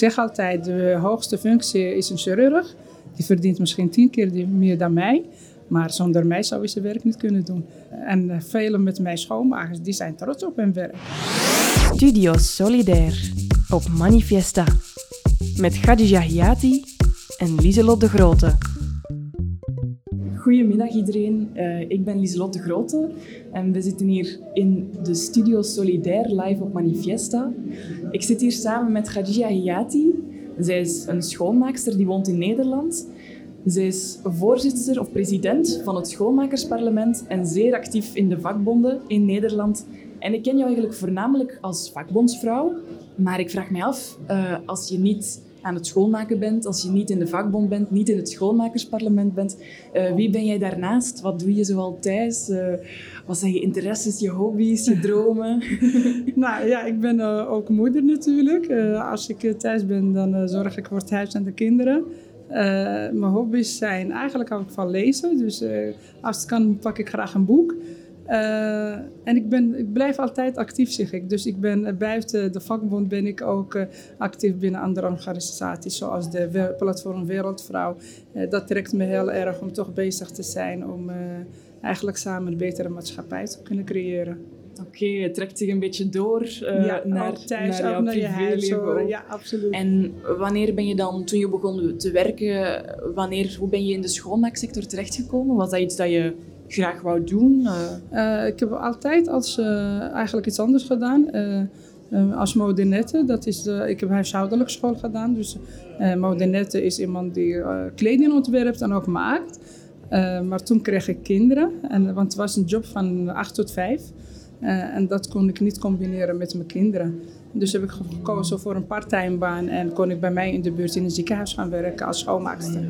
zeg altijd, de hoogste functie is een chirurg. Die verdient misschien tien keer meer dan mij. Maar zonder mij zou hij zijn werk niet kunnen doen. En uh, velen met mij schoonmakers, die zijn trots op hun werk. Studio Solidair op Manifesta. Met Khadija Hiati en Lieselot de Grote. Goedemiddag iedereen, uh, ik ben Lieselot de Grote en we zitten hier in de Studio Solidair live op Manifesta. Ik zit hier samen met Khadija Hiati. Zij is een schoonmaakster die woont in Nederland. Zij is voorzitter of president van het Schoonmakersparlement en zeer actief in de vakbonden in Nederland. En ik ken jou eigenlijk voornamelijk als vakbondsvrouw. Maar ik vraag me af, uh, als je niet aan het schoonmaken bent, als je niet in de vakbond bent, niet in het schoonmakersparlement bent, uh, wie ben jij daarnaast? Wat doe je zoal thuis? Uh, wat zijn je interesses, je hobby's, je dromen? nou ja, ik ben ook moeder natuurlijk. als ik thuis ben, dan zorg ik voor het huis en de kinderen. mijn hobby's zijn eigenlijk hou ik van lezen. Dus als het kan, pak ik graag een boek. Uh, en ik, ben, ik blijf altijd actief, zeg ik. Dus ik ben buiten de vakbond ben ik ook uh, actief binnen andere organisaties, zoals de Platform Wereldvrouw. Uh, dat trekt me heel erg om toch bezig te zijn om eigenlijk samen een betere maatschappij te kunnen creëren. Oké, okay, het trekt zich een beetje door ja, naar, thuis, naar jouw naar je huis. Ja, absoluut. En wanneer ben je dan, toen je begon te werken, wanneer, hoe ben je in de schoonmaaksector terechtgekomen? Was dat iets dat je graag wou doen? Uh, ik heb altijd als, uh, eigenlijk iets anders gedaan. Als modinette, dat is de, ik heb huishoudelijke school gedaan. Dus modinette is iemand die kleding ontwerpt en ook maakt. maar toen kreeg ik kinderen, en, want het was een job van 8 tot 5. en dat kon ik niet combineren met mijn kinderen. Dus heb ik gekozen voor een parttime baan en kon ik bij mij in de buurt in een ziekenhuis gaan werken als schoonmaakster.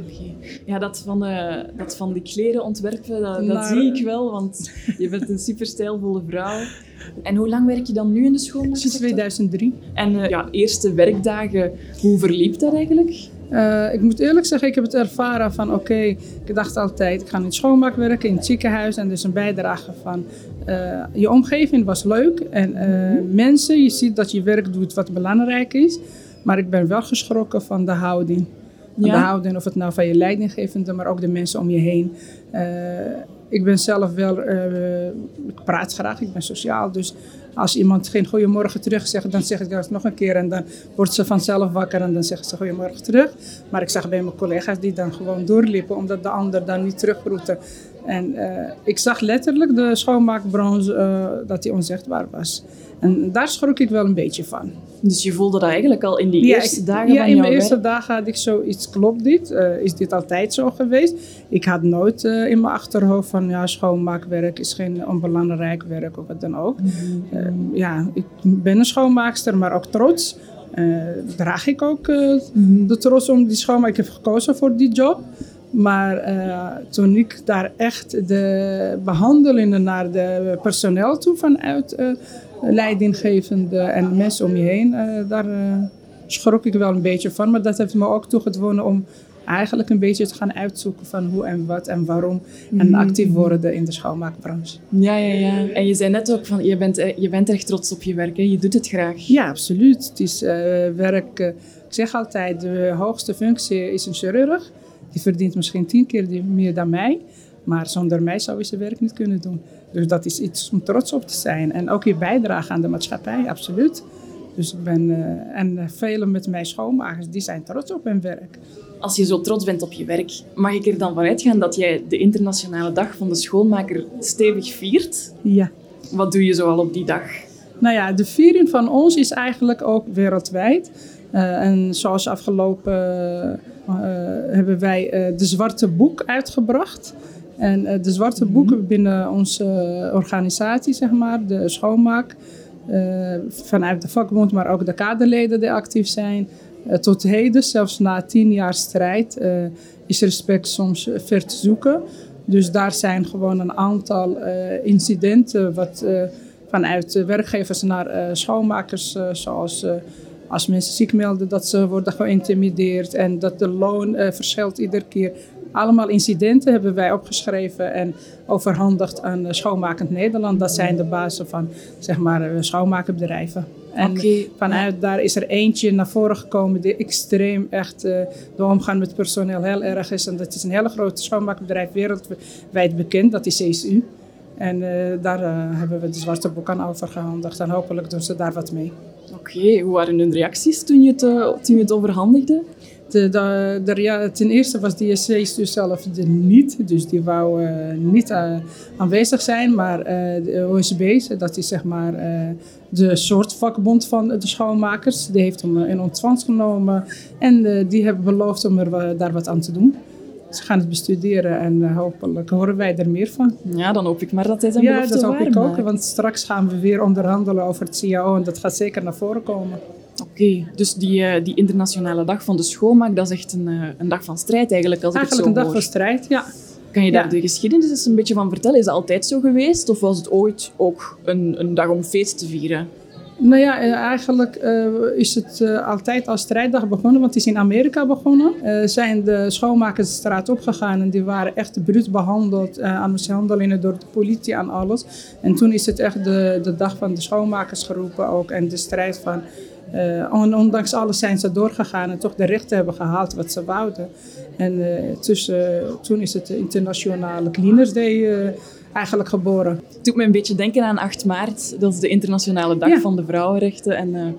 Ja, dat van, uh, dat van die kleren ontwerpen, dat, dat zie ik wel, want je bent een super stijlvolle vrouw. En hoe lang werk je dan nu in de schoonmaak? Sinds 2003. En uh, ja, eerste werkdagen, hoe verliep dat eigenlijk? Uh, ik moet eerlijk zeggen, ik heb het ervaren van oké, okay, ik dacht altijd, ik ga in schoonmaak werken, in het ziekenhuis. En dus een bijdrage van uh, je omgeving was leuk. En uh, mm mensen, je ziet dat je werk doet wat belangrijk is. Maar ik ben wel geschrokken van de houding. Ja? De houding, of het nou van je leidinggevende, maar ook de mensen om je heen. ik ben zelf wel, ik praat graag, ik ben sociaal. Dus als iemand geen goeiemorgen terug zegt, dan zeg ik dat nog een keer. En dan wordt ze vanzelf wakker en dan zegt ze goeiemorgen terug. Maar ik zag bij mijn collega's die dan gewoon doorliepen, omdat de ander dan niet terugroette. En uh, ik zag letterlijk de schoonmaakbranche uh, dat die onzichtbaar was. En daar schrok ik wel een beetje van. Dus je voelde dat eigenlijk al in die ja, eerste dagen ja, van in mijn eerste dagen had ik zoiets, klopt dit? Uh, is dit altijd zo geweest? Ik had nooit in mijn achterhoofd van, ja, schoonmaakwerk is geen onbelangrijk werk of wat dan ook. Mm -hmm. ja, ik ben een schoonmaakster, maar ook trots. draag ik ook mm-hmm. de trots om die schoonmaak. Ik heb gekozen voor die job. Maar uh, toen ik daar echt de behandelingen naar de personeel toe vanuit uh, leidinggevende en mensen om je heen, uh, daar schrok ik wel een beetje van. Maar dat heeft me ook toegedwongen om eigenlijk een beetje te gaan uitzoeken van hoe en wat en waarom. En mhm. actief worden in de schoonmaakbranche. Ja, ja, ja. En je zei net ook van, je bent, je bent echt trots op je werk, hè? je doet het graag. Ja, absoluut. Het is werk, ik zeg altijd, de hoogste functie is een chirurg. Die verdient misschien tien keer meer dan mij. Maar zonder mij zou hij zijn werk niet kunnen doen. Dus dat is iets om trots op te zijn. En ook je bijdrage aan de maatschappij, absoluut. Dus ik ben, uh, en velen met mij schoonmakers, die zijn trots op hun werk. Als je zo trots bent op je werk, mag ik er dan vanuit gaan dat jij de internationale dag van de schoonmaker stevig viert? Ja. Wat doe je zoal op die dag? Nou ja, de viering van ons is eigenlijk ook wereldwijd. Uh, en zoals afgelopen uh, hebben wij de Zwarte Boek uitgebracht. En de Zwarte mm Boek binnen onze organisatie, zeg maar, de schoonmaak, vanuit de vakbond, maar ook de kaderleden die actief zijn. tot heden, zelfs na tien jaar strijd, is respect soms ver te zoeken. Dus daar zijn gewoon een aantal incidenten wat vanuit werkgevers naar schoonmakers, zoals als mensen ziek melden, dat ze worden geïntimideerd en dat de loon verschilt iedere keer. Allemaal incidenten hebben wij opgeschreven en overhandigd aan Schoonmakend Nederland. Dat zijn de bazen van zeg maar, schoonmakenbedrijven. En vanuit daar is er eentje naar voren gekomen die extreem echt eh, de omgang met personeel heel erg is. En dat is een hele grote schoonmaakbedrijf wereldwijd bekend, dat is CSU. En eh, daar eh, hebben we de zwarte boek aan overgehandigd en hopelijk doen ze daar wat mee. Oké, hoe waren hun reacties toen je het, eh, toen je het overhandigde? De, de, de rea- ten eerste was die CSU zelf er niet, dus die wou eh, niet eh, aanwezig zijn. Maar eh, de OSB, dat is zeg maar de soort vakbond van de schoonmakers, die heeft hem in ontvangst genomen. En die hebben beloofd om er daar wat aan te doen. Ze gaan het bestuderen en hopelijk horen wij er meer van. Ja, dan hoop ik maar dat hij zijn Ja, belofte dat hoop ik ook, want straks gaan we weer onderhandelen over het CAO en dat gaat zeker naar voren komen. Oké, dus die, eh, die internationale dag van de schoonmaak, dat is echt een, eh, een dag van strijd eigenlijk, als Eigenlijk ik een het zo dag hoor. van strijd, ja. Kan je daar Ja. de geschiedenis eens een beetje van vertellen? Is dat altijd zo geweest of was het ooit ook een, een dag om feest te vieren? Nou ja, eh, eigenlijk is het altijd als strijddag begonnen, want het is in Amerika begonnen. Eh, zijn de schoonmakers de straat opgegaan en die waren echt bruut behandeld, eh, aan mishandelingen door de politie en alles. En toen is het echt de, de dag van de schoonmakers geroepen ook en de strijd van... eh, ondanks alles zijn ze doorgegaan en toch de rechten hebben gehaald wat ze wouden. En eh, tussen, toen is het de Internationale Cleaners Day eh, eigenlijk geboren. Het doet me een beetje denken aan 8 maart. Dat is de internationale dag Ja. van de vrouwenrechten. En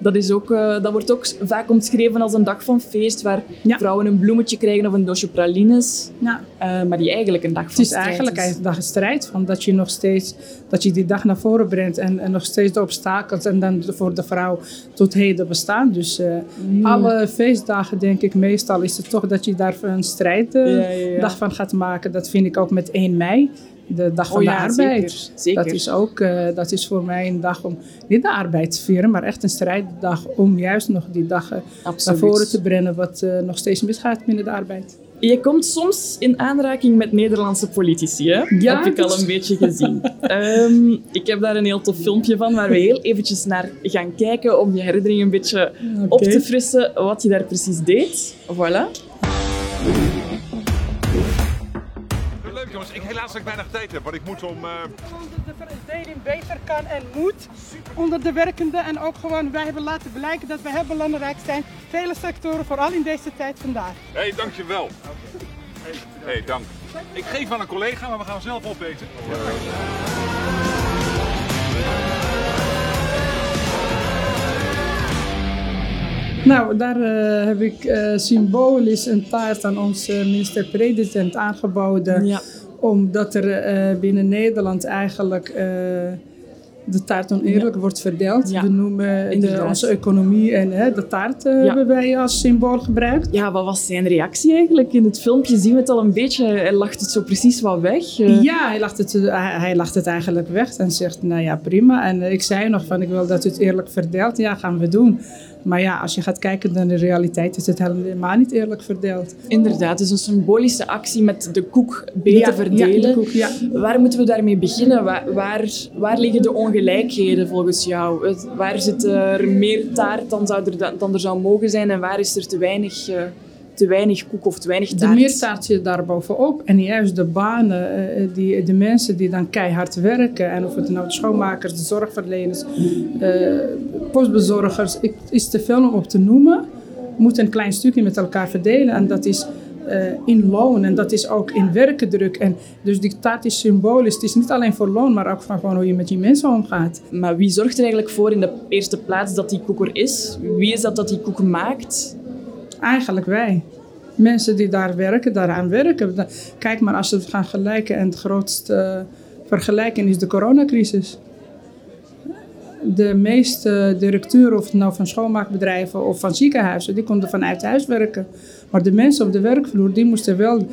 dat, is ook, eh, dat wordt ook vaak omschreven als een dag van feest, waar Ja. vrouwen een bloemetje krijgen of een doosje pralines. Ja. eh, maar die eigenlijk een dag van Het is strijd eigenlijk is. een dag een strijd van dat je nog steeds dat je die dag naar voren brengt en, en nog steeds de obstakels en dan voor de vrouw tot heden bestaan. Dus eh, Mm. alle feestdagen denk ik meestal is het toch dat je daar een strijddag Ja, ja, van gaat maken. Dat vind ik ook met 1 mei. De dag van Oh de ja, arbeid. zeker, zeker. Dat is ook eh, dat is voor mij een dag om niet de arbeid te vieren, maar echt een strijddag om juist nog die dag eh, naar voren te brengen wat eh, nog steeds misgaat binnen de arbeid. Je komt soms in aanraking met Nederlandse politici, hè? Ja, heb ik al een beetje gezien. Ehm, ik heb daar een heel tof filmpje van waar we heel eventjes naar gaan kijken om je herinnering een beetje op te frissen wat je daar precies deed. Voilà. Ik helaas dat ik weinig tijd heb, want ik moet om... eh, onder de verdeling beter kan en moet onder de werkenden. En ook gewoon, wij hebben laten blijken dat we heel belangrijk zijn. Vele sectoren, vooral in deze tijd vandaag. Hé, hey, dankjewel. Hé, hey, dank. Ik geef aan een collega, maar we gaan zelf opeten. Nou, daar eh, heb ik eh, symbolisch een taart aan onze minister-president aangeboden. Ja. Omdat er eh, binnen Nederland eigenlijk eh, de taart oneerlijk wordt verdeeld. Ja, We noemen de, onze economie en hè, de taart eh, Ja. hebben wij als symbool gebruikt. Ja, wat was zijn reactie eigenlijk? In het filmpje zien we het al een beetje. Hij lacht het zo precies wat weg. Ja, hij lacht, het, hij, lacht het eigenlijk weg en zegt, nou ja, prima. En ik zei nog van, ik wil dat u het eerlijk verdeelt. Ja, gaan we doen. Maar ja, als je gaat kijken naar de realiteit, is het helemaal niet eerlijk verdeeld. Inderdaad, het is een symbolische actie met de koek beter Ja, verdelen. ja, de koek, ja. Waar moeten we daarmee beginnen? Waar, waar, waar liggen de ongelijkheden volgens jou? Waar zit er meer taart dan, zou er, dan er zou mogen zijn en waar is er te weinig, eh, te weinig koek of te weinig De taart? zit daar bovenop. En juist de banen, eh, die, de mensen die dan keihard werken. En of het nou de schoonmakers, de zorgverleners, eh, postbezorgers. Ik, is te veel om op te noemen. Moeten een klein stukje met elkaar verdelen. En dat is eh, in loon en dat is ook in werkendruk. En dus die taart is symbolisch. Het is niet alleen voor loon, maar ook van gewoon hoe je met die mensen omgaat. Maar wie zorgt er eigenlijk voor in de eerste plaats dat die koek er is? Wie is dat dat die koek maakt? Eigenlijk wij. Mensen die daar werken, daaraan werken. Kijk maar, als we het gaan gelijken, en het grootste eh, vergelijking is de coronacrisis. De meeste directeuren, of nou van schoonmaakbedrijven of van ziekenhuizen, die konden vanuit huis werken. Maar de mensen op de werkvloer, die moesten wel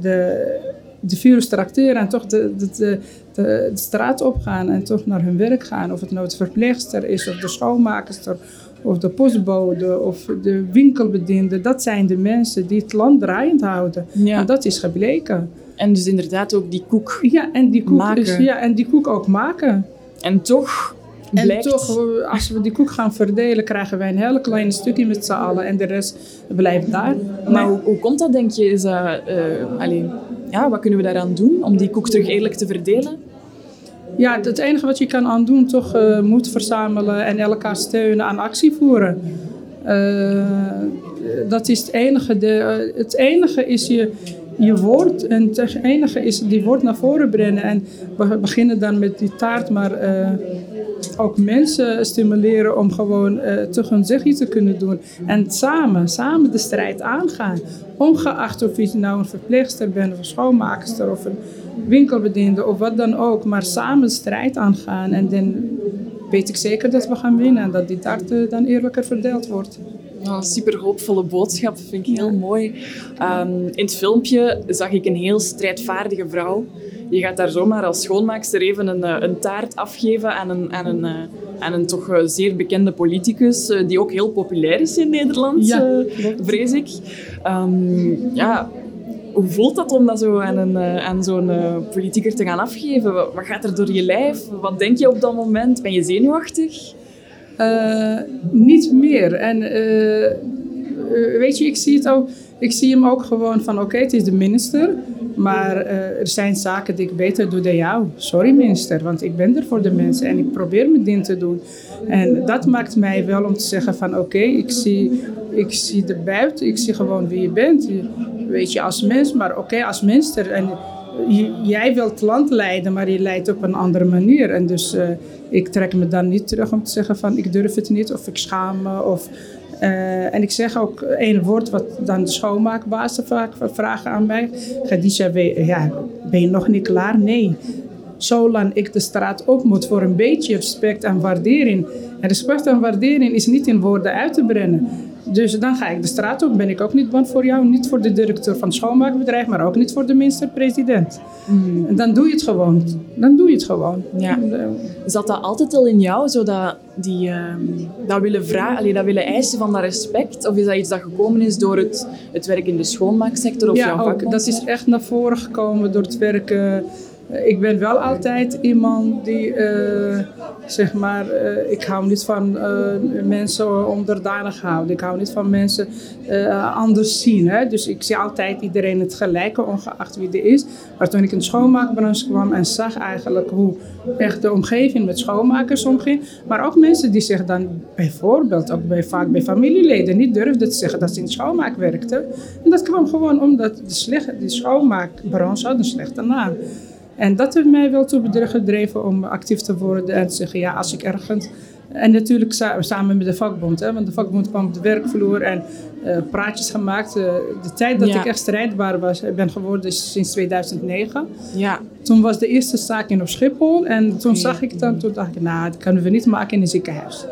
de, de virus tracteren en toch de, de, de, straat opgaan en toch naar hun werk gaan. Of het nou de verpleegster is, of de schoonmaakster, of de postbode, of de winkelbediende. Dat zijn de mensen die het land draaiend houden. Ja. En dat is gebleken. En dus inderdaad ook die koek. Ja, en die koek, Maken. is, ja, en die koek ook maken. En toch En blijkt... toch, als we die koek gaan verdelen, krijgen wij een heel klein stukje met z'n allen. En de rest blijft daar. Maar hoe, hoe komt dat, denk je? Is dat, eh, allee, ja, wat kunnen we daaraan doen om die koek terug eerlijk te verdelen? Ja, het enige wat je kan aan doen, toch uh, moed verzamelen en elkaar steunen aan actie voeren. Uh, dat is het enige. De, het enige is je, je woord en het enige is die woord naar voren brengen. En we beginnen dan met die taart, maar ook mensen stimuleren om gewoon toch hun zegje te kunnen doen. En samen, samen de strijd aangaan. Ongeacht of je nou een verpleegster bent of een schoonmaakster of een winkelbediende of wat dan ook. Maar samen strijd aangaan en dan weet ik zeker dat we gaan winnen en dat die taart uh, dan eerlijker verdeeld wordt. Oh, super hoopvolle boodschap, vind ik heel mooi. Um, in het filmpje zag ik een heel strijdvaardige vrouw. Je gaat daar zomaar als schoonmaakster even een, eh, een taart afgeven aan een, aan een, aan een toch zeer bekende politicus, die ook heel populair is in Nederland, ja, vrees ik. Um, ja, hoe voelt dat om dat zo aan, een, aan zo'n uh, politicus te gaan afgeven? Wat gaat er door je lijf? Wat denk je op dat moment? Ben je zenuwachtig? Uh, niet meer. En weet je, ik zie, het ook, ik zie hem ook gewoon van oké, het is de minister. Maar er zijn zaken die ik beter doe dan jou. Sorry minister, want ik ben er voor de mensen en ik probeer mijn ding te doen. En dat maakt mij wel om te zeggen van oké, ik, zie, ik zie de buiten, ik zie gewoon wie je bent. Weet je, als mens, maar oké, als minister. En jij wilt het land leiden, maar je leidt op een andere manier. En dus uh, ik trek me dan niet terug om te zeggen van ik durf het niet of ik schaam me. Of, uh, en ik zeg ook één woord wat dan de schoonmaakbazen vaak vragen aan mij. Khadija, ja, ben je nog niet klaar? Nee. Zolang ik de straat op moet voor een beetje respect en waardering. En respect en waardering is niet in woorden uit te brengen. Dus dan ga ik de straat op. Ben ik ook niet bang voor jou, niet voor de directeur van het schoonmaakbedrijf, maar ook niet voor de minister-president. Mm. En dan doe je het gewoon. Dan doe je het gewoon. Ja. Zat dat altijd al in jou, zo dat, die, uh, dat, willen vragen, allee, dat willen eisen van dat respect? Of is dat iets dat gekomen is door het, het werk in de schoonmaaksector of ja, jouw ook, dat is echt naar voren gekomen door het werken ik ben wel altijd iemand die, uh, zeg maar, uh, ik hou niet van uh, mensen onderdanig houden. Ik hou niet van mensen anders zien. Hè? Dus ik zie altijd iedereen het gelijke, ongeacht wie er is. Maar toen ik in de schoonmaakbranche kwam en zag eigenlijk hoe echt de omgeving met schoonmakers omging. Maar ook mensen die zich dan bijvoorbeeld, ook bij, vaak bij familieleden, niet durfden te zeggen dat ze in de schoonmaak werkten. En dat kwam gewoon omdat de, slechte, de schoonmaakbranche had een slechte naam. En dat heeft mij wel toe gedreven om actief te worden en te zeggen, ja, als ik ergens... En natuurlijk samen met de vakbond, hè, want de vakbond kwam op de werkvloer en uh, praatjes gemaakt. Uh, de tijd dat ja. ik echt strijdbaar was, ben geworden is sinds 2009. Ja. Toen was de eerste zaak in op Schiphol en toen zag ik dan, toen dacht ik, nou, dat kunnen we niet maken in een ziekenhuis.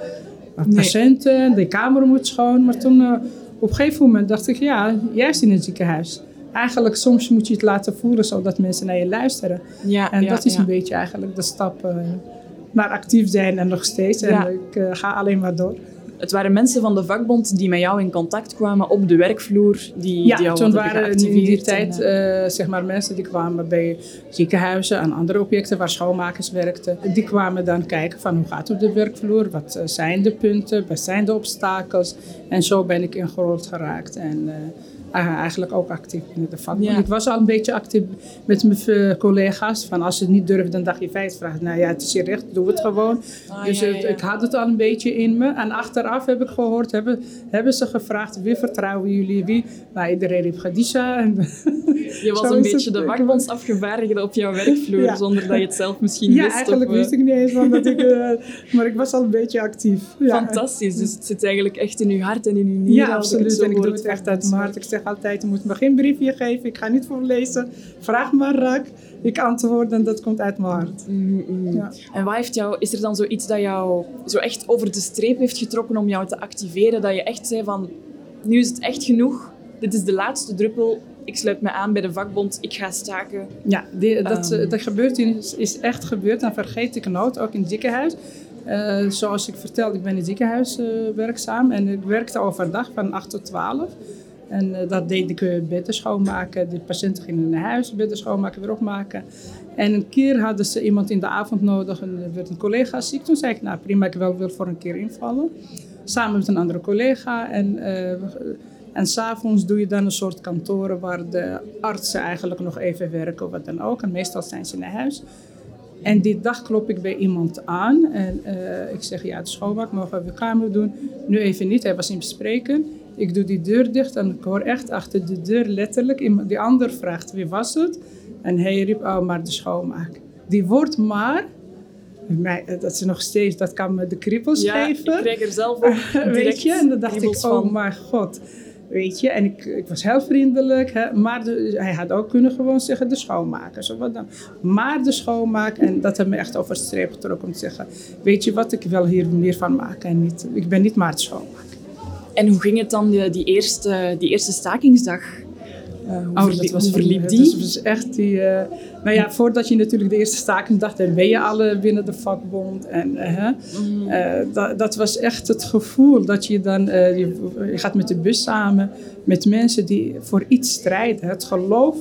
Maar nee. patiënten, de kamer moet schoon. Maar toen uh, op een gegeven moment dacht ik, ja, juist in een ziekenhuis eigenlijk soms moet je het laten voelen zodat mensen naar je luisteren. Ja, en ja, dat is ja. een beetje eigenlijk de stap uh, naar actief zijn en nog steeds. En ik uh, ga alleen maar door. Het waren mensen van de vakbond die met jou in contact kwamen op de werkvloer. Die, ja, die jou toen waren in die en, tijd uh, zeg maar mensen die kwamen bij ziekenhuizen en andere objecten waar schoonmakers werkten. Die kwamen dan kijken van hoe gaat het op de werkvloer, wat zijn de punten, wat zijn de obstakels. En zo ben ik ingerold geraakt. En, eigenlijk ook actief binnen de vakbond. Ja. Ik was al een beetje actief met mijn collega's. Van als ze het niet durven, dan dacht je feit vraagt. Nou ja, het is je recht, doe het gewoon. Ah, dus ja, het- ja. ik had het al een beetje in me. En achteraf heb ik gehoord, hebben, hebben ze gevraagd, wie vertrouwen jullie wie? Nou, iedereen riep Khadija. En Je was een beetje het. de vakbondsafgevaardigde op jouw werkvloer, Ja. zonder dat je het zelf misschien ja, wist. eigenlijk of, eh, wist ik niet eens, van dat ik, eh, maar ik was al een beetje actief. Ja. Fantastisch, dus het zit eigenlijk echt in uw hart en in uw nieren. Ja, absoluut. En ik doe het echt uit mijn hart. Ik zeg altijd, je moet me geen briefje geven. Ik ga niet voorlezen. Vraag maar rak. Ik antwoord en dat komt uit mijn hart. Mm, mm. Ja. En wat heeft jou, is er dan zoiets dat jou zo echt over de streep heeft getrokken om jou te activeren? Dat je echt zei van, nu is het echt genoeg. Dit is de laatste druppel. Ik sluit me aan bij de vakbond. Ik ga staken. Ja, die, dat, eh, dat gebeurt is, is echt gebeurd en vergeet ik nooit, ook in het ziekenhuis. Eh, zoals ik vertelde, ik ben in het ziekenhuis eh, werkzaam en ik werkte overdag van 8 tot 12. En eh, dat deed ik bedden schoonmaken. De patiënten gingen naar huis, bedden schoonmaken, weer opmaken. En een keer hadden ze iemand in de avond nodig en er werd een collega ziek. Toen zei ik, nou prima, ik wil weer voor een keer invallen. Samen met een andere collega. En, we- en s'avonds doe je dan een soort kantoren waar de artsen eigenlijk nog even werken of wat dan ook. En meestal zijn ze naar huis. En die dag klop ik bij iemand aan en eh, ik zeg, ja, de schoonmaak mogen we de kamer doen. Nu even niet, hij was in bespreken. Ik doe die deur dicht en ik hoor echt achter de deur letterlijk, iemand- die ander vraagt, wie was het? En hij riep, oh, maar de schoonmaak. Die wordt maar, dat is nog steeds, dat kan me de kriebels Ja, ik geven. krijg er zelf ook Weet je, en dan dacht ik, oh van. mijn god. Weet je, en ik, ik was heel vriendelijk, hè, maar de- hij had ook kunnen gewoon zeggen de schoonmaker. Zo wat dan. Maar de schoonmaak, en dat heeft me echt over het streep getrokken om te zeggen, weet je wat, ik wil hier meer van maken. En niet, ik ben niet maar het schoonmaken. En hoe ging het dan die, die, eerste, die eerste stakingsdag? Eh, hoe, Oh, dat was verliep die? was echt die. eh, nou ja, voordat je natuurlijk de eerste stakingsdag, dan ben je alle binnen de vakbond. En eh, Mm. eh, dat, dat was echt het gevoel dat je dan, eh, je, je gaat met de bus samen, met mensen die voor iets strijden. Het geloof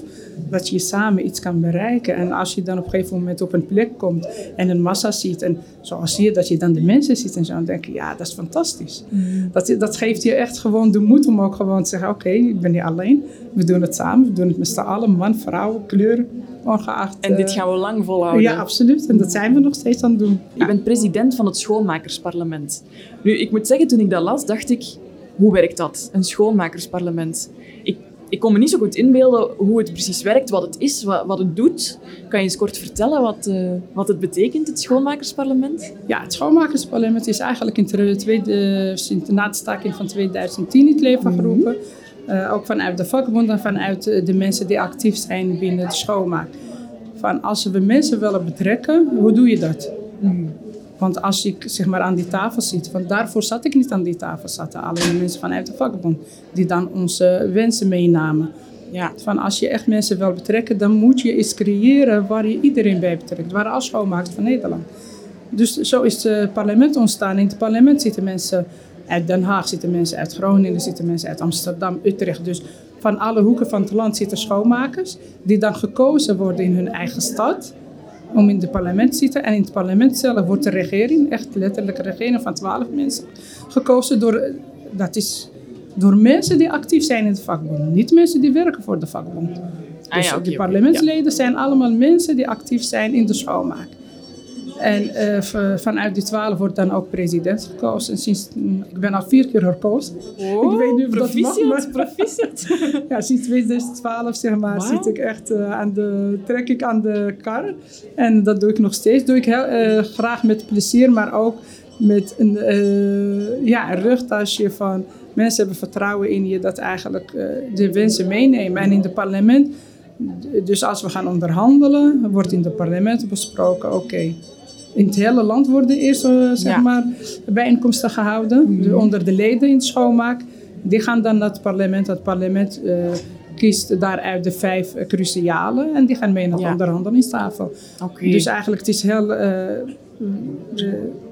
dat je samen iets kan bereiken. En als je dan op een gegeven moment op een plek komt en een massa ziet, en zoals hier, dat je dan de mensen ziet en zo, dan denk je, ja, dat is fantastisch. Dat, dat geeft je echt gewoon de moed om ook gewoon te zeggen, oké, ik ben niet alleen. We doen het samen, we doen het met z'n allen, man, vrouw, kleur, ongeacht. En dit eh, gaan we lang volhouden. Ja, absoluut. En dat zijn we nog steeds aan het doen. Je bent president van het schoonmakersparlement. Nu, ik moet zeggen, toen ik dat las, dacht ik, hoe werkt dat, een schoonmakersparlement? Ik, ik kon me niet zo goed inbeelden hoe het precies werkt, wat het is, wat, wat het doet. Kan je eens kort vertellen wat, eh, wat het betekent, het schoonmakersparlement? Ja, het schoonmakersparlement is eigenlijk in de tweede, sinds na de staking van 2010 in het leven geroepen. Eh, ook vanuit de vakbond en vanuit eh, de mensen die actief zijn binnen de schoonmaak. Van als we mensen willen betrekken, hoe doe je dat? Want als ik zeg maar aan die tafel zit, want daarvoor zat ik niet aan die tafel, zaten alleen de mensen vanuit de vakbond die dan onze wensen meenamen. Ja. Van als je echt mensen wil betrekken, dan moet je iets creëren waar je iedereen bij betrekt, waar alles schoonmaakt van Nederland. Dus zo is het parlement ontstaan. In het parlement zitten mensen uit Den Haag, zitten mensen uit Groningen, zitten mensen uit Amsterdam, Utrecht. Dus van alle hoeken van het land zitten schoonmakers, die dan gekozen worden in hun eigen stad om in het parlement te zitten. En in het parlement zelf wordt de regering, echt letterlijk een regering van twaalf mensen, gekozen door, dat is door mensen die actief zijn in de vakbond. Niet mensen die werken voor de vakbond. Ah Dus de parlementsleden zijn allemaal mensen die actief zijn in de schoonmaak. En eh, vanuit die twaalf wordt dan ook president gekozen. En sinds, mm, ik ben al vier keer herkozen. ik weet niet of dat mag, maar- proficiat. Ja, sinds 2012 zeg maar, zit ik echt eh, aan de, trek ik aan de kar. En dat doe ik nog steeds. Doe ik heel eh, graag met plezier, maar ook met een, ja, een rugtasje van mensen hebben vertrouwen in je dat eigenlijk de wensen meenemen. En in het parlement, dus als we gaan onderhandelen, wordt in het parlement besproken, oké. In het hele land worden eerst eh, zeg Ja. maar, bijeenkomsten gehouden, de- onder de leden in de schoonmaak. Die gaan dan naar het parlement. Het parlement eh, kiest daaruit de vijf eh, cruciale en die gaan mee naar de Ja. onderhandelingstafel. Dus eigenlijk, het is heel. eh,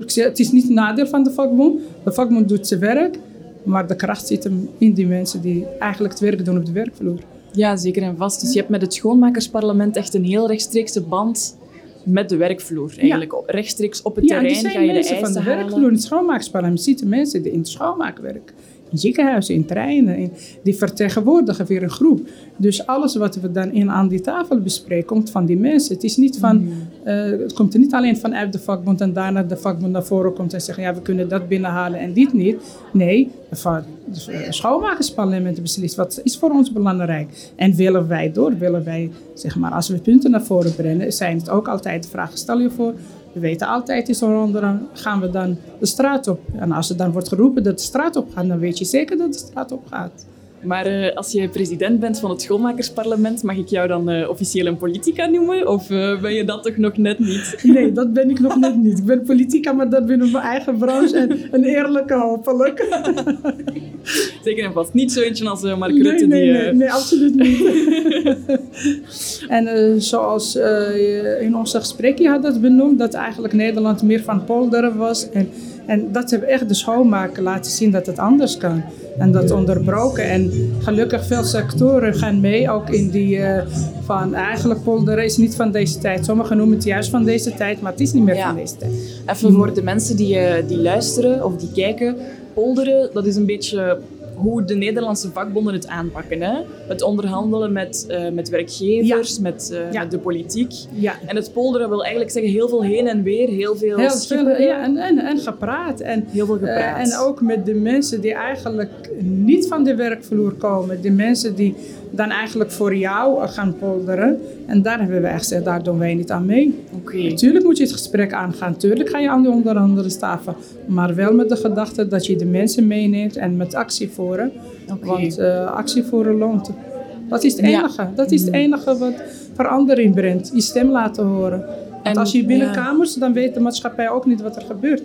zeg, het is niet een nadeel van de vakbond. De vakbond doet zijn werk, maar de kracht zit hem in die mensen die eigenlijk het werk doen op de werkvloer. Ja, zeker en vast. Dus je hebt met het schoonmakersparlement echt een heel rechtstreekse band met de werkvloer. Eigenlijk op- rechtstreeks op het Ja, terrein ga je de mensen van eisen de werkvloer. In het schoonmaaksparlement zitten mensen die in het schoonmaak werken. Ziekenhuizen, in treinen. In, die vertegenwoordigen weer een groep. Dus alles wat we dan in aan die tafel bespreken, komt van die mensen. Het, is niet van, Hmm. eh, het komt er niet alleen vanuit de vakbond en daarna de vakbond naar voren komt en zegt, ja, we kunnen dat binnenhalen en dit niet. Nee, van het schoonmakersparlement beslist wat is voor ons belangrijk. En willen wij door, willen wij, zeg maar, als we punten naar voren brengen, zijn het ook altijd vraag, stel je voor, we weten altijd is eronder, gaan we dan de straat op. En als er dan wordt geroepen dat de straat op gaat, dan weet je zeker dat de straat op gaat. Maar eh, als je president bent van het schoonmakersparlement, mag ik jou dan eh, officieel een politica noemen? Of eh, ben je dat toch nog net niet? Nee, dat ben ik nog net niet. Ik ben politica, maar dat binnen mijn eigen branche en een eerlijke hopelijk. Zeker en vast. Niet zo eentje als Mark Nee, Rutte. nee, die, nee, nee, absoluut niet. en zoals in ons gesprekje had dat benoemd, dat eigenlijk Nederland meer van polderen was. En, en dat hebben echt de schoonmaken laten zien dat het anders kan. En dat onderbroken. En gelukkig veel sectoren gaan mee, ook in die eh, van eigenlijk polderen is niet van deze tijd. Sommigen noemen het juist van deze tijd, maar het is niet meer Ja. van deze tijd. Even voor de mensen die, eh, die luisteren of die kijken. Polderen, dat is een beetje hoe de Nederlandse vakbonden het aanpakken. Hè? Het onderhandelen met, uh, met werkgevers, met, uh, Ja. met de politiek. Ja. En het polderen wil eigenlijk zeggen heel veel heen en weer, heel veel Heel veel, ja, en, en, en gepraat. En, heel veel eh, gepraat. en ook met de mensen die eigenlijk niet van de werkvloer komen. De mensen die dan eigenlijk voor jou gaan polderen. En daar hebben wij gezegd, daar doen wij niet aan mee. Oké. Natuurlijk moet je het gesprek aangaan. Tuurlijk ga je aan de onderhandelingstafel. Maar wel met de gedachte dat je de mensen meeneemt en met actie Want eh, actie voeren loont. Dat is het Ja. enige. Dat is het enige wat verandering brengt. Je stem laten horen. Want En- als je binnen ja. kamers, dan weet de maatschappij ook niet wat er gebeurt.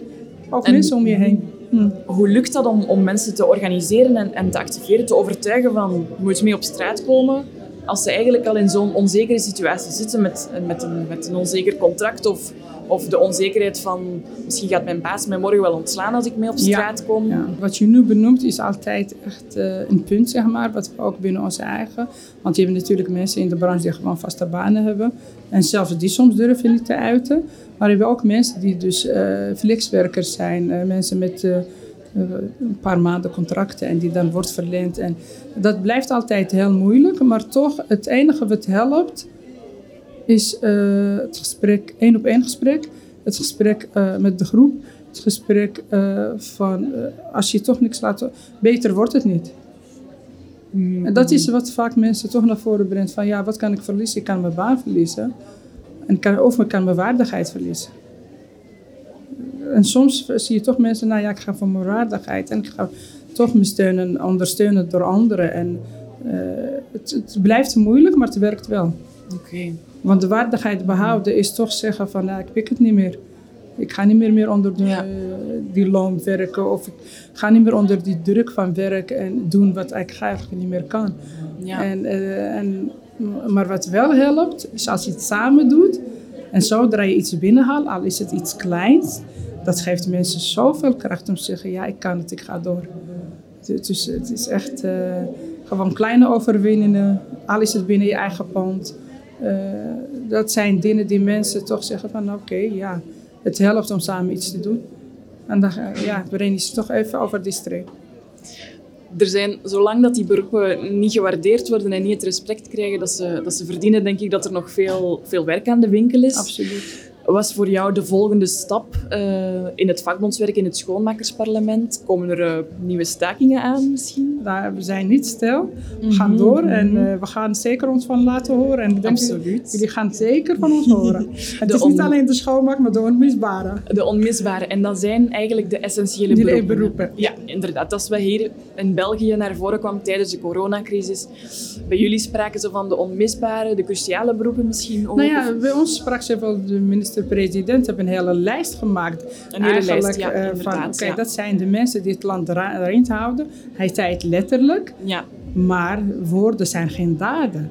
Ook En- mensen om je heen. Hm. Hoe lukt dat om, om mensen te organiseren en, en te activeren, te overtuigen van je moet mee op straat komen, als ze eigenlijk al in zo'n onzekere situatie zitten met, met, een, met een onzeker contract of, of de onzekerheid van misschien gaat mijn baas mij morgen wel ontslaan als ik mee op straat kom. Ja. Wat je nu benoemt is altijd echt eh, een punt, zeg maar, wat we ook binnen onze eigen. Want je hebt natuurlijk mensen in de branche die gewoon vaste banen hebben. En zelfs die soms durven niet te uiten. Maar je hebt ook mensen die dus eh flexwerkers zijn, eh, mensen met een paar maanden contracten en die dan wordt verleend. En dat blijft altijd heel moeilijk, maar toch het enige wat helpt is eh, het gesprek, één op één gesprek, het gesprek eh, met de groep, het gesprek eh, van als je toch niks laat, beter wordt het niet. En dat is wat vaak mensen toch naar voren brengt van ja, wat kan ik verliezen? Ik kan mijn baan verliezen en kan, of ik kan mijn waardigheid verliezen. En soms zie je toch mensen, nou ja, ik ga voor mijn waardigheid en ik ga toch me steunen, ondersteunen door anderen. En eh, het, het blijft moeilijk, maar het werkt wel. Oké. Want de waardigheid behouden is toch zeggen van, nou, ik pik het niet meer. Ik ga niet meer, meer onder de, Ja. die loon werken of ik ga niet meer onder die druk van werk en doen wat ik eigenlijk niet meer kan. Ja. En, eh, en, maar wat wel helpt, is als je het samen doet en zodra je iets binnenhaalt, al is het iets kleins, dat geeft mensen zoveel kracht om te zeggen, ja, ik kan het, ik ga door. Het is, het is echt eh, gewoon kleine overwinningen, al is het binnen je eigen pand. Eh, dat zijn dingen die mensen toch zeggen van oké, ja, het helpt om samen iets te doen. En dan eh, ja, breng je ze toch even over die streep. Er zijn, zolang dat die beroepen niet gewaardeerd worden en niet het respect krijgen dat ze, dat ze verdienen, denk ik dat er nog veel, veel werk aan de winkel is. Absoluut. Was voor jou de volgende stap eh, in het vakbondswerk in het schoonmakersparlement? Komen er eh, nieuwe stakingen aan misschien? Daar, we zijn niet stil. We gaan door en eh, we gaan zeker ons van laten horen. En ik denk, Absoluut. Jullie gaan zeker van ons horen. Het is niet alleen de schoonmaak, maar de onmisbare. De onmisbare. En dat zijn eigenlijk de essentiële Die beroepen. beroepen. Ja, inderdaad. Dat is wat hier in België naar voren kwam tijdens de coronacrisis. Bij jullie spraken ze van de onmisbare, de cruciale beroepen misschien ook. Nou ja, bij ons sprak ze wel de minister-president hebben een hele lijst gemaakt. Een hele lijst, ja, eh, van, ja. dat zijn de mensen die het land erin houden. Hij zei het letterlijk, Ja, maar woorden zijn geen daden.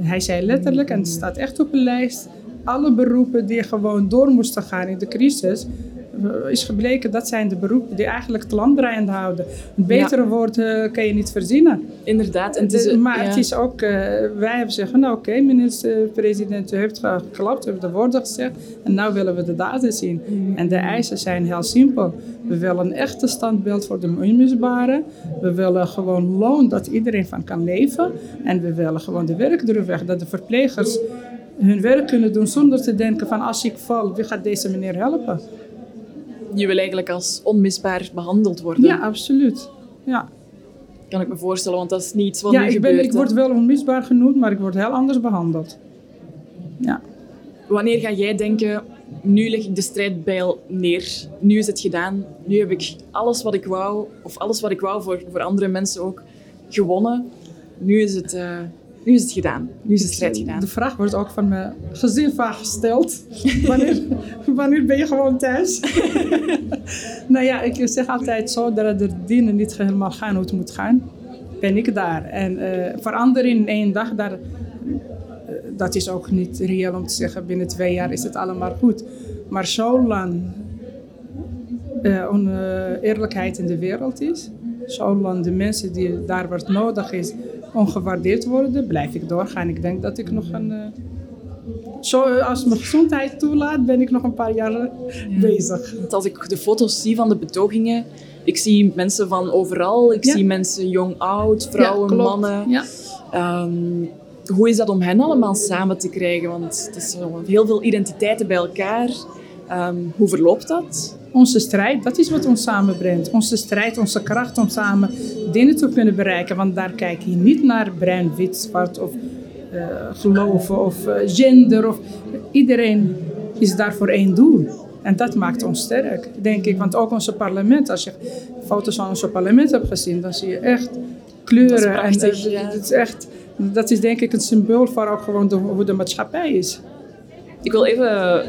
Hij zei letterlijk, en het staat echt op een lijst, alle beroepen die gewoon door moesten gaan in de crisis, is gebleken dat zijn de beroepen die eigenlijk het land draaiende houden. Een betere woord eh, kan je niet verzinnen. inderdaad. En het is, De- eh, maar ja. het is ook, eh, wij hebben gezegd, nou oké, minister-president, u heeft geklapt, u heeft de woorden gezegd en nu willen we de daden zien. Mm. En de eisen zijn heel simpel. We willen een echte standbeeld voor de onmisbare. We willen gewoon loon dat iedereen van kan leven. En we willen gewoon de werkdruk weg, dat de verplegers hun werk kunnen doen zonder te denken van als ik val, wie gaat deze meneer helpen? Je wil eigenlijk als onmisbaar behandeld worden. Ja, absoluut. Ja, Kan ik me voorstellen, want dat is niet wat ja nu ik, gebeurt. ik hè. word wel onmisbaar genoemd, maar ik word heel anders behandeld. Ja. Wanneer ga jij denken, nu leg ik de strijdbijl neer, nu is het gedaan, nu heb ik alles wat ik wou, of alles wat ik wou voor, voor andere mensen ook, gewonnen. Nu is het, eh, nu is het gedaan, nu is de strijd gedaan. De vraag wordt ook van mijn gezin vaak gesteld. wanneer, ben je gewoon thuis? nou ja, ik zeg altijd zo dat de dingen niet helemaal gaan hoe het moet gaan. Ben ik daar. En eh, veranderen in één dag, daar, eh, dat is ook niet reëel om te zeggen. Binnen twee jaar is het allemaal goed. Maar zolang eh oneerlijkheid in de wereld is, zolang de mensen die daar wat nodig is ongewaardeerd worden, blijf ik doorgaan. Ik denk dat ik nog een. eh, zo, als mijn gezondheid toelaat, ben ik nog een paar jaar eh, bezig. Want als ik de foto's zie van de betogingen, ik zie mensen van overal. Ik Ja. zie mensen jong, oud, vrouwen, Ja, mannen. Ehm, hoe is dat om hen allemaal samen te krijgen? Want het is heel veel identiteiten bij elkaar. Ehm, hoe verloopt dat? Onze strijd, dat is wat ons samenbrengt. Onze strijd, onze kracht om samen dingen te kunnen bereiken. Want daar kijk je niet naar bruin, wit, zwart of eh, geloven of eh, gender. Of, iedereen is daar voor één doel. En dat maakt ons sterk, denk ik. Want ook onze parlement, als je foto's van onze parlement hebt gezien, dan zie je echt kleuren. Dat is prachtig, en, ja. dat, is echt, dat is denk ik een symbool voor ook gewoon de, hoe de maatschappij is. Ik wil even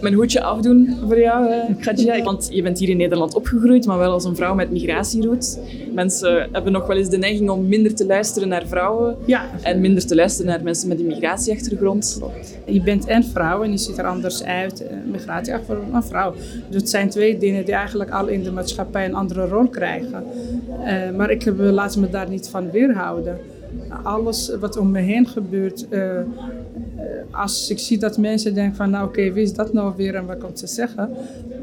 mijn hoedje afdoen voor jou, eh, Khadija. Want je bent hier in Nederland opgegroeid, maar wel als een vrouw met migratieroots. Mensen hebben nog wel eens de neiging om minder te luisteren naar vrouwen Ja, en minder te luisteren naar mensen met een migratieachtergrond. Je bent en vrouw en je ziet er anders uit. eh, Migratie voor een vrouw. Dus het zijn twee dingen die eigenlijk al in de maatschappij een andere rol krijgen. Eh, maar ik heb, laat me daar niet van weerhouden. Alles wat om me heen gebeurt. Als ik zie dat mensen denken van nou oké, wie is dat nou weer en wat komt ze zeggen?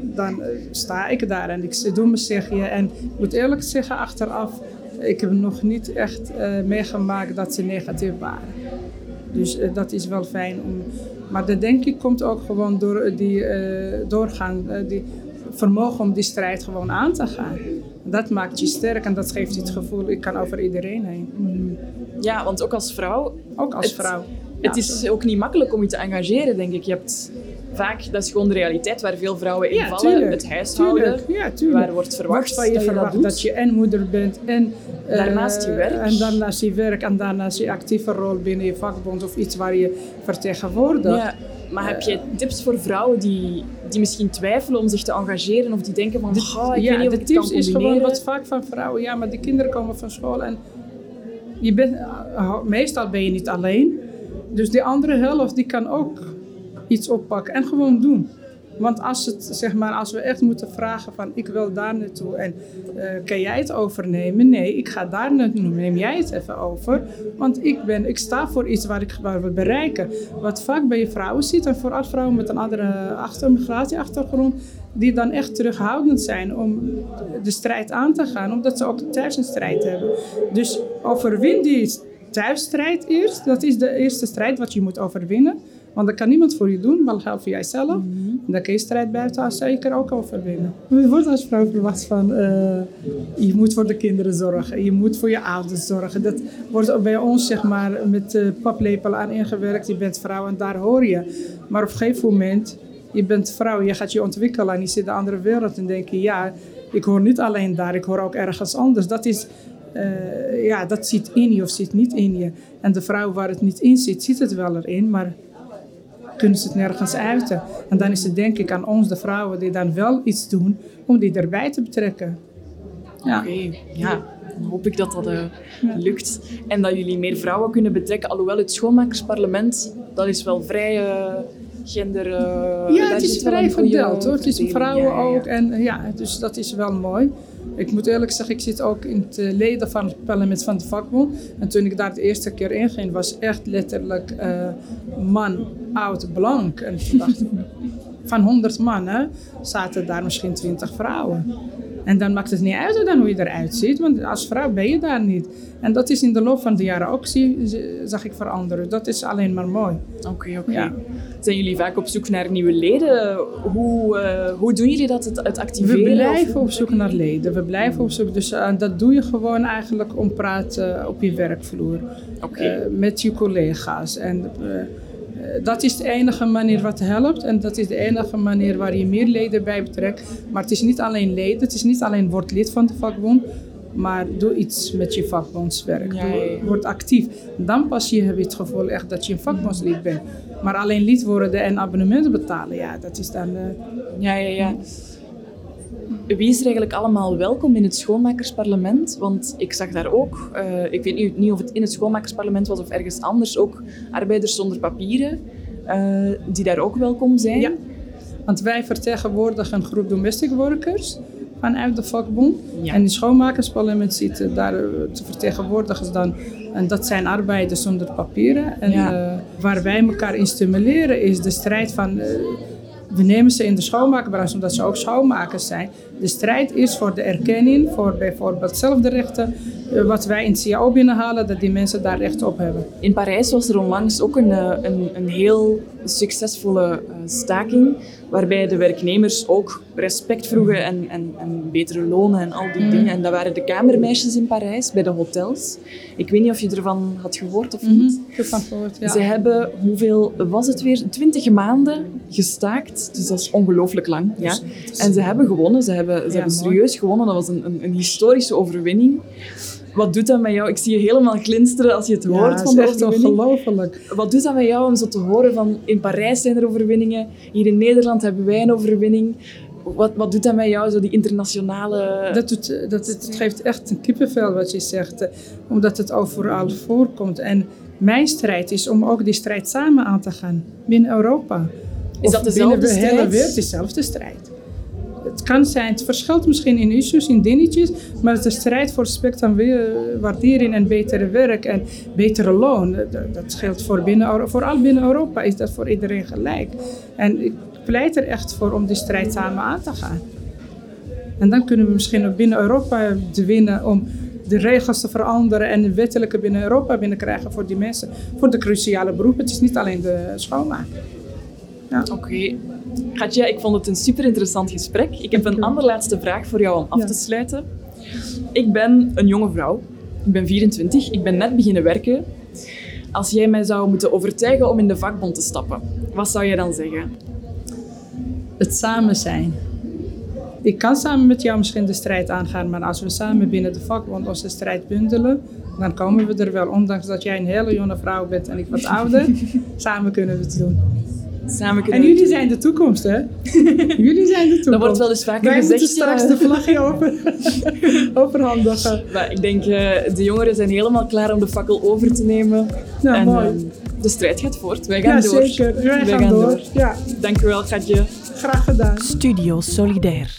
Dan eh, sta ik daar en ik doe mijn zegje. En ik moet eerlijk zeggen, achteraf, ik heb nog niet echt eh, meegemaakt dat ze negatief waren. Dus eh, dat is wel fijn. Om, maar dat denk ik komt ook gewoon door die doorgaan, die vermogen om die strijd gewoon aan te gaan. Dat maakt je sterk en dat geeft je het gevoel, ik kan over iedereen heen. Ja, want ook als vrouw, Ook als Het- vrouw. Het is ook niet makkelijk om je te engageren, denk ik. Je hebt vaak, dat is gewoon de realiteit waar veel vrouwen in vallen. tuurlijk. Het huishouden, Tuurlijk, ja, tuurlijk. waar wordt verwacht van je dat je verwacht dat je en moeder bent en eh, Daarnaast je werk. En daarnaast je werk en daarnaast je actieve rol binnen je vakbond of iets waar je vertegenwoordigt. Maar heb je tips voor vrouwen die, die misschien twijfelen om zich te engageren of die denken van, "Goh, ik ja, weet niet of de tips is gewoon combineren"? wat vaak van vrouwen. Ja, maar die kinderen komen van school en je bent, eh, meestal ben je niet alleen. Dus die andere helft die kan ook iets oppakken en gewoon doen. Want als, het, zeg maar, als we echt moeten vragen van ik wil daar naartoe en eh, kan jij het overnemen? Nee, ik ga daar naartoe. Neem jij het even over? Want ik, ben, ik sta voor iets waar ik we bereiken. Wat vaak bij je vrouwen ziet en vooral vrouwen met een andere achter, migratieachtergrond, die dan echt terughoudend zijn om de strijd aan te gaan, omdat ze ook thuis een strijd hebben. Dus overwin die thuisstrijd eerst. Dat is de eerste strijd wat je moet overwinnen. Want dat kan niemand voor je doen, behalve jijzelf. En dan kun je strijd buiten zeker ook overwinnen. Je wordt als vrouw verwacht van, eh, je moet voor de kinderen zorgen. Je moet voor je ouders zorgen. Dat wordt ook bij ons zeg maar met de paplepel aan ingewerkt. Je bent vrouw en daar hoor je. Maar op een gegeven moment, je bent vrouw, je gaat je ontwikkelen en je zit in de andere wereld en denk je, ja, ik hoor niet alleen daar, ik hoor ook ergens anders. Dat is eh, ja, dat zit in je of zit niet in je. En de vrouw waar het niet in zit, zit het wel erin, maar kunnen ze het nergens uiten. En dan is het denk ik aan ons, de vrouwen, die dan wel iets doen om die erbij te betrekken. Ja. Oké, ja. Dan hoop ik dat dat eh, lukt. En dat jullie meer vrouwen kunnen betrekken. Alhoewel het schoonmakersparlement, dat is wel vrij eh, gender... Ja, het is vrij verdeeld hoor. Het is vrouwen Ja, ja, ja. ook. En ja, dus dat is wel mooi. Ik moet eerlijk zeggen, ik zit ook in het leden van het parlement van de vakbond. En toen ik daar de eerste keer in ging, was echt letterlijk eh, man, oud, blank. En toen dacht van 100 mannen zaten daar misschien 20 vrouwen. En dan maakt het niet uit dan hoe je eruit ziet, want als vrouw ben je daar niet. En dat is in de loop van de jaren ook, zag ik veranderen. Dat is alleen maar mooi. Oké, oké. Ja. Zijn jullie vaak op zoek naar nieuwe leden? Hoe, eh, hoe doen jullie dat, het, het activeren? We blijven op zoek naar leden. We blijven op zoek. Dus eh, dat doe je gewoon eigenlijk om praten op je werkvloer. Eh, met je collega's. En dat is de enige manier wat helpt. En dat is de enige manier waar je meer leden bij betrekt. Maar het is niet alleen leden. Het is niet alleen word lid van de vakbond. Maar doe iets met je vakbondswerk. Ja, Doe- ja, ja. Word actief. Dan pas je, heb je het gevoel echt dat je een vakbondslid bent. Maar alleen lid worden en abonnementen betalen, ja, dat is dan... eh, Ja, ja, ja. Wie is er eigenlijk allemaal welkom in het schoonmakersparlement? Want ik zag daar ook, eh, ik weet niet, niet of het in het schoonmakersparlement was of ergens anders, ook arbeiders zonder papieren, eh, die daar ook welkom zijn. Ja. Want wij vertegenwoordigen een groep domestic workers vanuit de vakbond. Ja. En in het schoonmakersparlement zitten daar eh, te vertegenwoordigen dan. En dat zijn arbeiders zonder papieren. En Ja. waar wij elkaar in stimuleren is de strijd van... we nemen ze in de schoonmaakbranche omdat ze ook schoonmakers zijn. De strijd is voor de erkenning, voor bijvoorbeeld zelfde uh, wat wij in het CAO binnenhalen, dat die mensen daar recht op hebben. In Parijs was er onlangs ook een, eh, een, een heel succesvolle uh, staking, waarbij de werknemers ook respect vroegen en, en, en betere lonen en al die mm. dingen. En dat waren de kamermeisjes in Parijs, bij de hotels. Ik weet niet of je ervan had gehoord of niet. Mm -hmm. Ik heb van gehoord, ja. Ze hebben, hoeveel was het weer? Twintig maanden gestaakt. Dus dat is ongelooflijk lang. Ja. En ze hebben gewonnen. Ze hebben, ze ja, hebben serieus gewonnen. Dat was een, een, een historische overwinning. Wat doet dat met jou? Ik zie je helemaal glinsteren als je het hoort van de echt ongelooflijk. Wat doet dat met jou om zo te horen van in Parijs zijn er overwinningen, hier in Nederland hebben wij een overwinning. Wat, wat doet dat met jou, zo die internationale... Dat, doet, dat, het geeft echt een kippenvel wat je zegt, omdat het overal voorkomt. En mijn strijd is om ook die strijd samen aan te gaan binnen Europa. Is dat dezelfde binnen strijd? de hele wereld dezelfde strijd. Het kan zijn, het verschilt misschien in issues, in dingetjes, maar de strijd voor respect en waardering en betere werk en betere loon, dat geldt voor, binnen, vooral binnen Europa, is dat voor iedereen gelijk. En ik pleit er echt voor om die strijd samen aan te gaan. En dan kunnen we misschien ook binnen Europa winnen om de regels te veranderen en de wettelijke binnen Europa binnenkrijgen voor die mensen, voor de cruciale beroepen. Het is niet alleen de schoonmaak. Ja. Oké. Okay. Katja, ik vond het een super interessant gesprek. Ik heb een allerlaatste vraag voor jou om af ja. te sluiten. Ik ben een jonge vrouw. Ik ben 24. Ik ben net beginnen werken. Als jij mij zou moeten overtuigen om in de vakbond te stappen, wat zou je dan zeggen? Het samen zijn. Ik kan samen met jou misschien de strijd aangaan, maar als we samen binnen de vakbond onze strijd bundelen, dan komen we er wel. Ondanks dat jij een hele jonge vrouw bent en ik wat ouder, samen kunnen we het doen. Samen en jullie zijn de toekomst, hè? jullie zijn de toekomst. Dat wordt wel eens vaker Wij gezegd. moeten straks ja. de vlagje over, overhandigen. Maar ik denk, uh, de jongeren zijn helemaal klaar om de fakkel over te nemen. Ja, en, mooi. Uh, de strijd gaat voort. Wij gaan ja, door. zeker. Wij, Wij gaan, gaan door. door. Ja. Dank u wel, Katje. Graag gedaan. Studio Solidair.